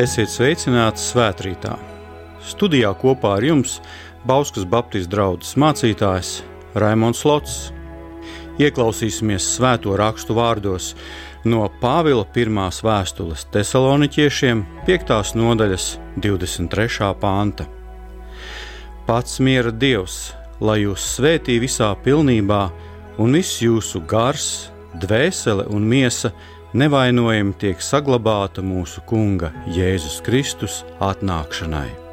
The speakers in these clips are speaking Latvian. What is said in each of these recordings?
Esiet sveicināti svētkrītā. Studijā kopā ar jums Bauskas Baptistu draugs mācītājs Raimons Lots. Ieklausīsimies svēto rakstu vārdos no Pāvila pirmās vēstules Thessaloniķiešiem, 5. nodaļas, 23. panta. Pats miera Dievs, lai jūs svētī visā pilnībā, un viss jūsu gars, dvēsele un miesa nevainojami tiek saglabāta mūsu Kunga Jēzus Kristus atnākšanai.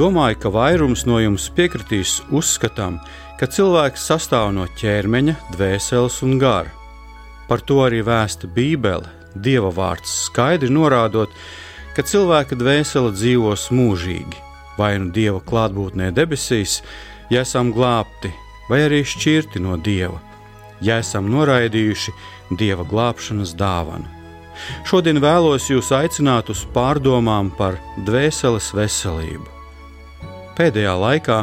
Domāju, ka vairums no jums piekritīs uzskatām, ka cilvēks sastāv no ķermeņa, dvēseles un gara. Par to arī vēsta Bībele, Dieva vārds skaidri norādot, ka cilvēka dvēsele dzīvos mūžīgi, vai nu Dieva klātbūtnē debesīs, ja esam glābti, vai arī šķirti no Dieva, ja esam noraidījuši Dieva glābšanas dāvanu. Šodien vēlos jūs aicināt uz pārdomām par dvēseles veselību. Pēdējā laikā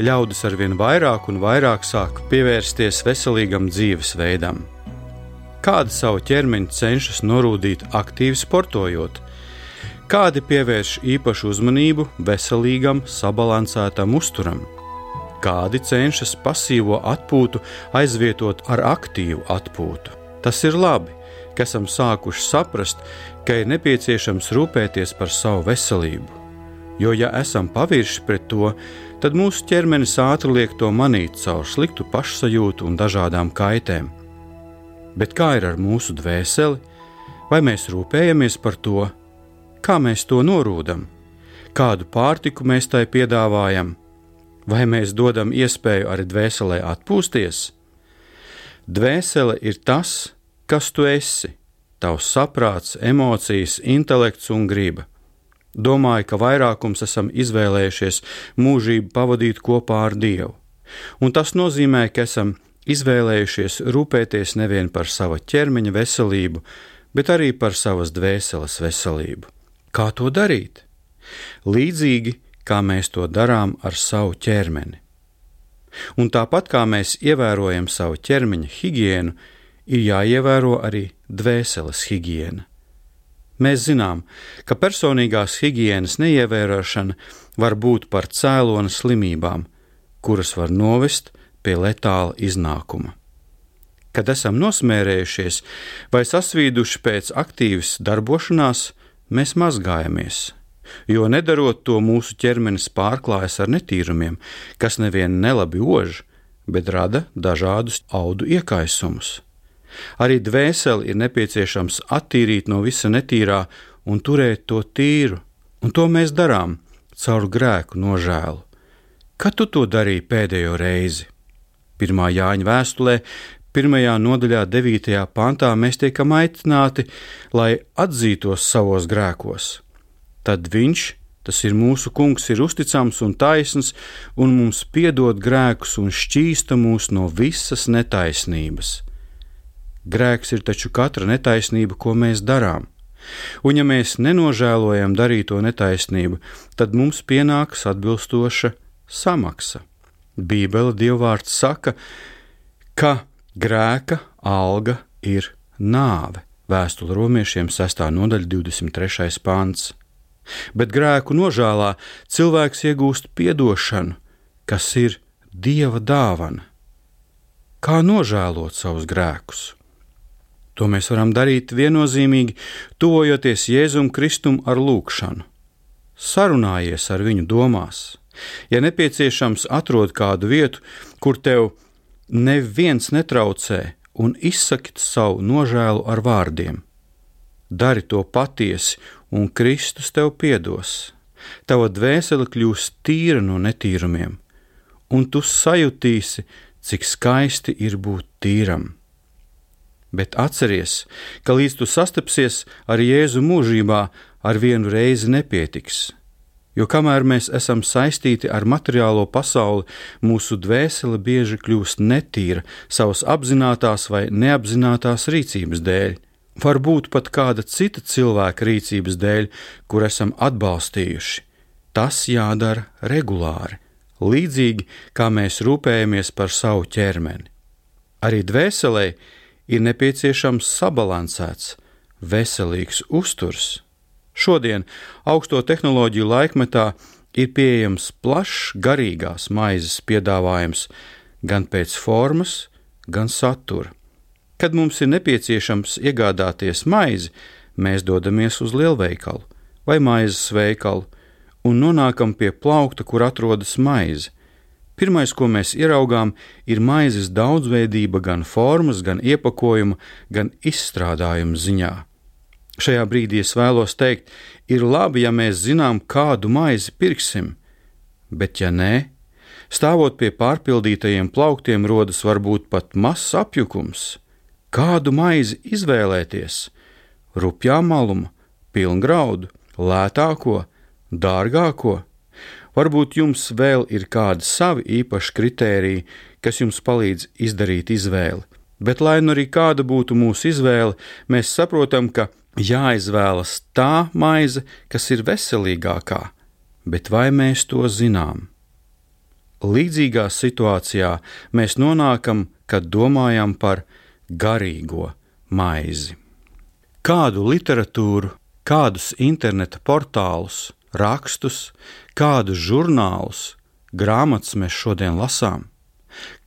ļaudis arvien vairāk un vairāk sāk pievērsties veselīgam dzīvesveidam. Kādi savu ķermeni cenšas norūdīt aktīvi sportojot, kādi pievērš īpašu uzmanību veselīgam, sabalansētam uzturam, kādi cenšas pasīvo atpūtu aizvietot ar aktīvu atpūtu. Tas ir labi, ka esam sākuši saprast, ka ir nepieciešams rūpēties par savu veselību Jo, ja esam pavirši pret to, tad mūsu ķermenis ātri liek to manīt caur sliktu pašsajūtu un dažādām kaitēm. Bet kā ir ar mūsu dvēseli? Vai mēs rūpējamies par to, kā mēs to norūdam, kādu pārtiku mēs tai piedāvājam, vai mēs dodam iespēju arī dvēselē atpūsties? Dvēsele ir tas, kas tu esi, tavs saprāts, emocijas, intelekts un griba. Domāju, ka vairākums esam izvēlējušies mūžību pavadīt kopā ar Dievu. Un tas nozīmē, ka esam izvēlējušies rūpēties nevien par sava ķermeņa veselību, bet arī par savas dvēseles veselību. Kā to darīt? Līdzīgi kā mēs to darām ar savu ķermeni. Un tāpat kā mēs ievērojam savu ķermeņa higiēnu, ir jāievēro arī dvēseles higiēna. Mēs zinām, ka personīgās higiēnas neievērošana var būt par cēloni slimībām, kuras var novest pie letāla iznākuma. Kad esam nosmērējušies vai sasvīduši pēc aktīvas darbošanās, mēs mazgājamies, jo nedarot to mūsu ķermenis pārklājas ar netīrumiem, kas nevien nelabi ož, bet rada dažādus audu iekaisumus. Arī dvēseli ir nepieciešams attīrīt no visa netīrā un turēt to tīru, un to mēs darām caur grēku nožēlu. Kad tu to darīji pēdējo reizi? Pirmā Jāņa vēstulē, pirmajā nodaļā, 9. pantā mēs tiekam aicināti, lai atzītos savos grēkos. Tad viņš, tas ir mūsu kungs, ir uzticams un taisns, un mums piedod grēkus un šķīsta mūs no visas netaisnības. Grēks ir taču katra netaisnība, ko mēs darām. Un ja mēs nenožēlojam darīto netaisnību, tad mums pienāks atbilstoša samaksa. Bībele dievvvārds saka, ka grēka alga ir nāve. Vēstule romiešiem 6. nodaļa 23. pāns. Bet grēku nožēlā cilvēks iegūst atdošanu, kas ir dieva dāvana. Kā nožēlot savus grēkus? To mēs varam darīt viennozīmīgi, tuvojoties Jēzum Kristum ar lūgšanu. Sarunājies ar viņu domās. Ja nepieciešams, atrod kādu vietu, kur tev neviens netraucē, un izsaki savu nožēlu ar vārdiem. Dari to patiesi, un Kristus tev piedos. Tava dvēsele kļūs tīra no netīrumiem, un tu sajutīsi, cik skaisti ir būt tīram. Bet atceries, ka līdz tu sastapsies ar Jēzu mūžībā, ar vienu reizi nepietiks. Jo kamēr mēs esam saistīti ar materiālo pasauli, mūsu dvēsele bieži kļūst netīra savas apzinātās vai neapzinātās rīcības dēļ, varbūt pat kāda cita cilvēka rīcības dēļ, kur esam atbalstījuši. Tas jādara regulāri, līdzīgi kā mēs rūpējamies par savu ķermeni. Arī dvēselē ir nepieciešams sabalansēts, veselīgs uzturs. Šodien, augsto tehnoloģiju laikmetā, ir pieejams plašs garīgās maizes piedāvājums gan pēc formas, gan satura. Kad mums ir nepieciešams iegādāties maizi, mēs dodamies uz lielveikalu vai maizes veikalu un nonākam pie plaukta, kur atrodas maize. Pirmais, ko mēs ieraugām, ir maizes daudzveidība gan formas, gan iepakojuma, gan izstrādājuma ziņā. Šajā brīdī es vēlos teikt, ir labi, ja mēs zinām, kādu maizi pirksim, bet ja nē, stāvot pie pārpildītajiem plauktiem, rodas varbūt pat mazs apjukums. Kādu maizi izvēlēties? Rupjā maluma, pilngraudu, lētāko, dārgāko? Varbūt jums vēl ir kādi savi īpaši kritēriji, kas jums palīdz izdarīt izvēli. Bet, lai nu arī kāda būtu mūsu izvēle, mēs saprotam, ka jāizvēlas tā maize, kas ir veselīgākā, bet vai mēs to zinām? Līdzīgā situācijā mēs nonākam, kad domājam par garīgo maizi. Kādu literatūru, kādus interneta portālus, rakstus, kādus žurnālus, grāmatas mēs šodien lasām,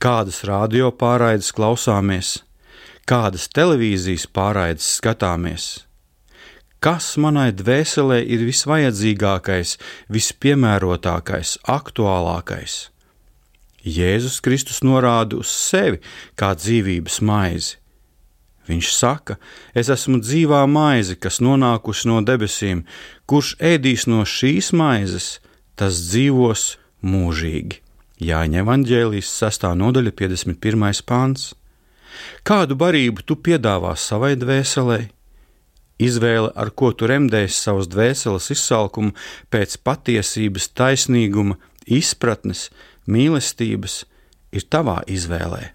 kādas radio pārraides klausāmies, kādas televīzijas pārraides skatāmies. Kas manai dvēselē ir visvajadzīgākais, vispiemērotākais, aktuālākais? Jēzus Kristus norāda uz sevi kā dzīvības maizi. Viņš saka, es esmu dzīvā maize, kas nonākusi no debesīm, kurš ēdīs no šīs maizes, tas dzīvos mūžīgi. Jāņem evanģēlijas 6. nodaļa, 51. pāns. Kādu barību tu piedāvā savai dvēselē? Izvēle, ar ko tu remdēsi savas dvēseles izsalkumu pēc patiesības, taisnīguma, izpratnes, mīlestības, ir tavā izvēlē.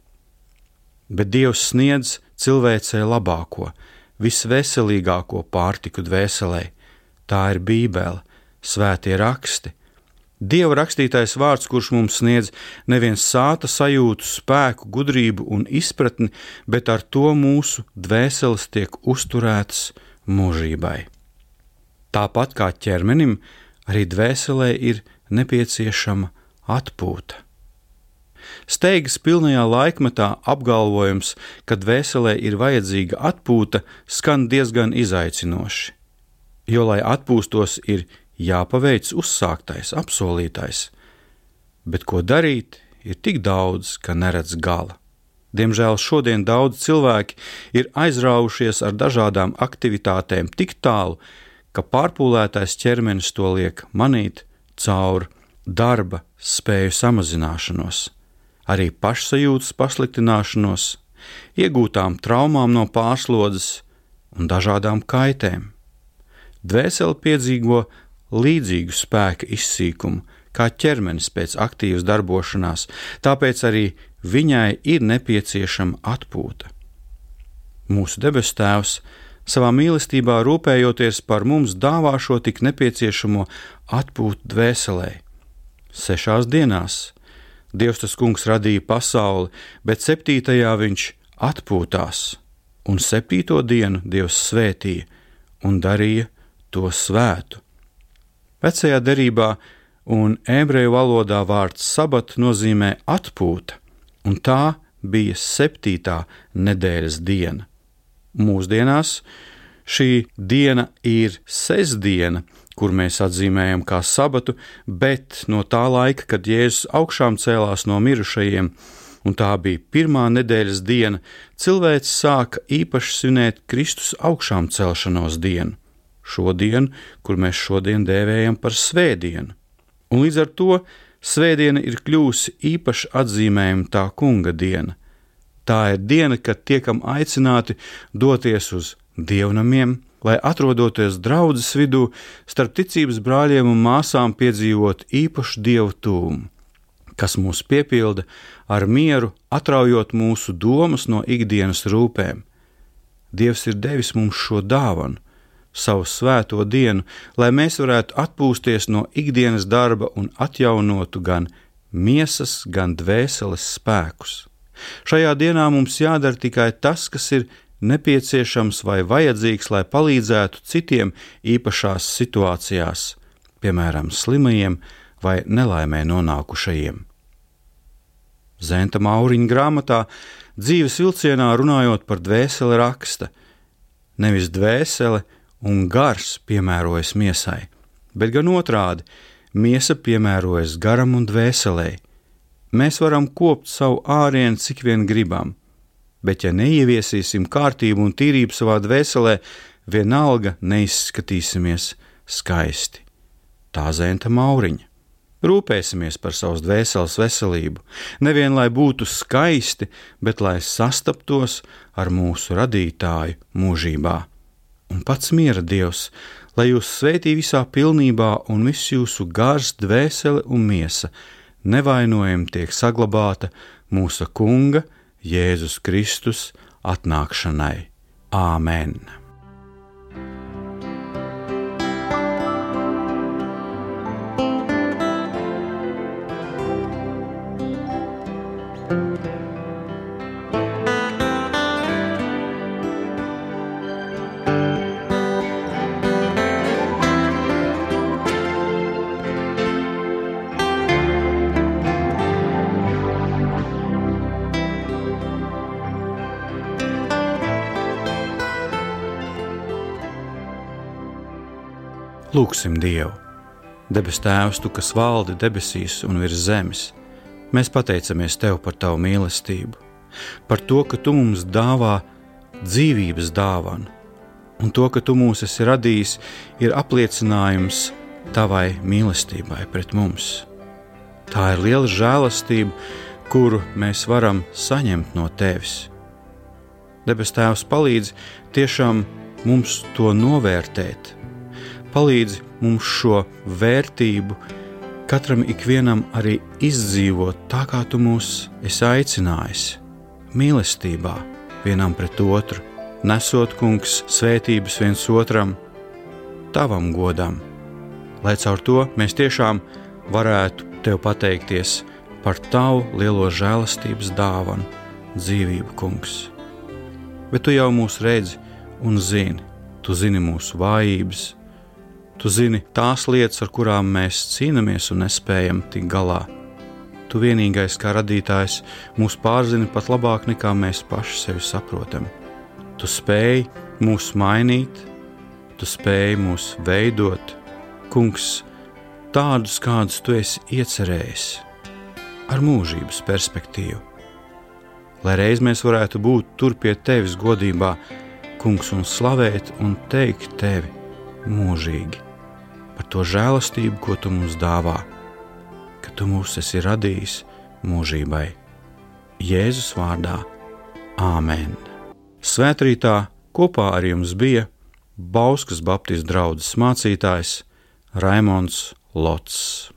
Bet Dievs sniedz cilvēcei labāko, visveselīgāko pārtiku dvēselē. Tā ir Bībele, svētie raksti. Dieva rakstītais vārds, kurš mums sniedz neviens sāta sajūtu, spēku, gudrību un izpratni, bet ar to mūsu dvēseles tiek uzturētas mūžībai. Tāpat kā ķermenim, arī dvēselē ir nepieciešama atpūta. Steigas pilnajā laikmetā apgalvojums, ka dvēselē ir vajadzīga atpūta, skan diezgan izaicinoši. Jo, lai atpūstos, ir jāpaveic uzsāktais, apsolītais, bet ko darīt, ir tik daudz, ka neredz gala. Diemžēl šodien daudz cilvēki ir aizraujušies ar dažādām aktivitātēm tik tālu, ka pārpūlētais ķermenis to liek manīt caur darba spēju samazināšanos arī pašsajūtas pasliktināšanos, iegūtām traumām no pārslodzes un dažādām kaitēm. Dvēseli piedzīvo līdzīgu spēka izsīkumu, kā ķermenis pēc aktīvas darbošanās, tāpēc arī viņai ir nepieciešama atpūta. Mūsu debes Tēvs savā mīlestībā rūpējoties par mums dāvā šo tik nepieciešamo atpūtu dvēselē. Sešās dienās Dievs tas kungs radīja pasauli, bet septītajā viņš atpūtās, un septīto dienu Dievs svētīja un darīja to svētu. Vecajā derībā un ebreju valodā vārds sabat nozīmē atpūta, un tā bija septītā nedēļas diena. Mūsdienās šī diena ir sestdiena, kur mēs atzīmējam kā sabatu, bet no tā laika, kad Jēzus augšām cēlās no mirušajiem, un tā bija pirmā nedēļas diena, cilvēks sāka īpaši svinēt Kristus augšām celšanos dienu, šo dienu, kur mēs šodien dēvējam par svētdienu. Un līdz ar to svētdiena ir kļuvusi īpaši atzīmējama tā kunga diena. Tā ir diena, kad tiekam aicināti doties uz dievnamiem, lai atrodoties draudzes vidū, starp ticības brāļiem un māsām piedzīvot īpašu dievu tūmu, kas mūs piepilda ar mieru, atraujot mūsu domas no ikdienas rūpēm. Dievs ir devis mums šo dāvanu, savu svēto dienu, lai mēs varētu atpūsties no ikdienas darba un atjaunotu gan miesas, gan dvēseles spēkus. Šajā dienā mums jādara tikai tas, kas ir nepieciešams vai vajadzīgs, lai palīdzētu citiem īpašās situācijās, piemēram, slimajiem vai nelaimē nonākušajiem. Zenta Mauriņa grāmatā dzīves vilcienā runājot par dvēseli raksta: Nevis dvēsele un gars piemērojas miesai, bet gan otrādi - miesa piemērojas garam un dvēselē. Mēs varam kopt savu ārienu, cik vien gribam, bet ja neieviesīsim kārtību un tīrību savā dvēselē, vienalga neizskatīsimies skaisti. Tā zenta mauriņa. Rūpēsimies par savas dvēseles veselību, nevien lai būtu skaisti, bet lai sastaptos ar mūsu radītāju mūžībā. Un pats miera Dievs, lai jūs svētī visā pilnībā un viss jūsu gars, dvēsele un miesa nevainojami tiek saglabāta mūsu Kunga, Jēzus Kristus atnākšanai. Āmen! Lūksim Dievu! Debes Tēvs, Tu, kas valdi debesīs un virs zemes, mēs pateicamies Tev par Tavu mīlestību, par to, ka Tu mums dāvā dzīvības dāvanu, un to, ka Tu mūs esi radījis, ir apliecinājums Tavai mīlestībai pret mums. Tā ir liela žēlastība, kuru mēs varam saņemt no Tevis. Debes Tēvs palīdz tiešām mums to novērtēt palīdzi mums šo vērtību katram ikvienam arī izdzīvot tā, kā tu mūs esi aicinājis, mīlestībā vienam pret otru, nesot kungs svētības viens otram, tavam godam, lai caur to mēs tiešām varētu tev pateikties par tavu lielo žēlastības dāvanu, dzīvību, kungs. Bet tu jau mūs redzi un zini, tu zini mūsu vājības, Tu zini tās lietas, ar kurām mēs cīnāmies un nespējam tikt galā. Tu vienīgais, kā radītājs, mūs pārzini pat labāk nekā mēs paši sevi saprotam. Tu spēj mūs mainīt, tu spēj mūs veidot, kungs, tādus, kādus tu esi iecerējis, ar mūžības perspektīvu. Lai reiz mēs varētu būt tur pie tevis godībā, kungs, un slavēt un teikt tevi mūžīgi, par to žēlastību, ko tu mums dāvā, ka tu mūs esi radījis mūžībai. Jēzus vārdā Āmen! Svētrītā kopā ar jums bija Bauskas Baptistu draugs mācītājs Raimons Lots.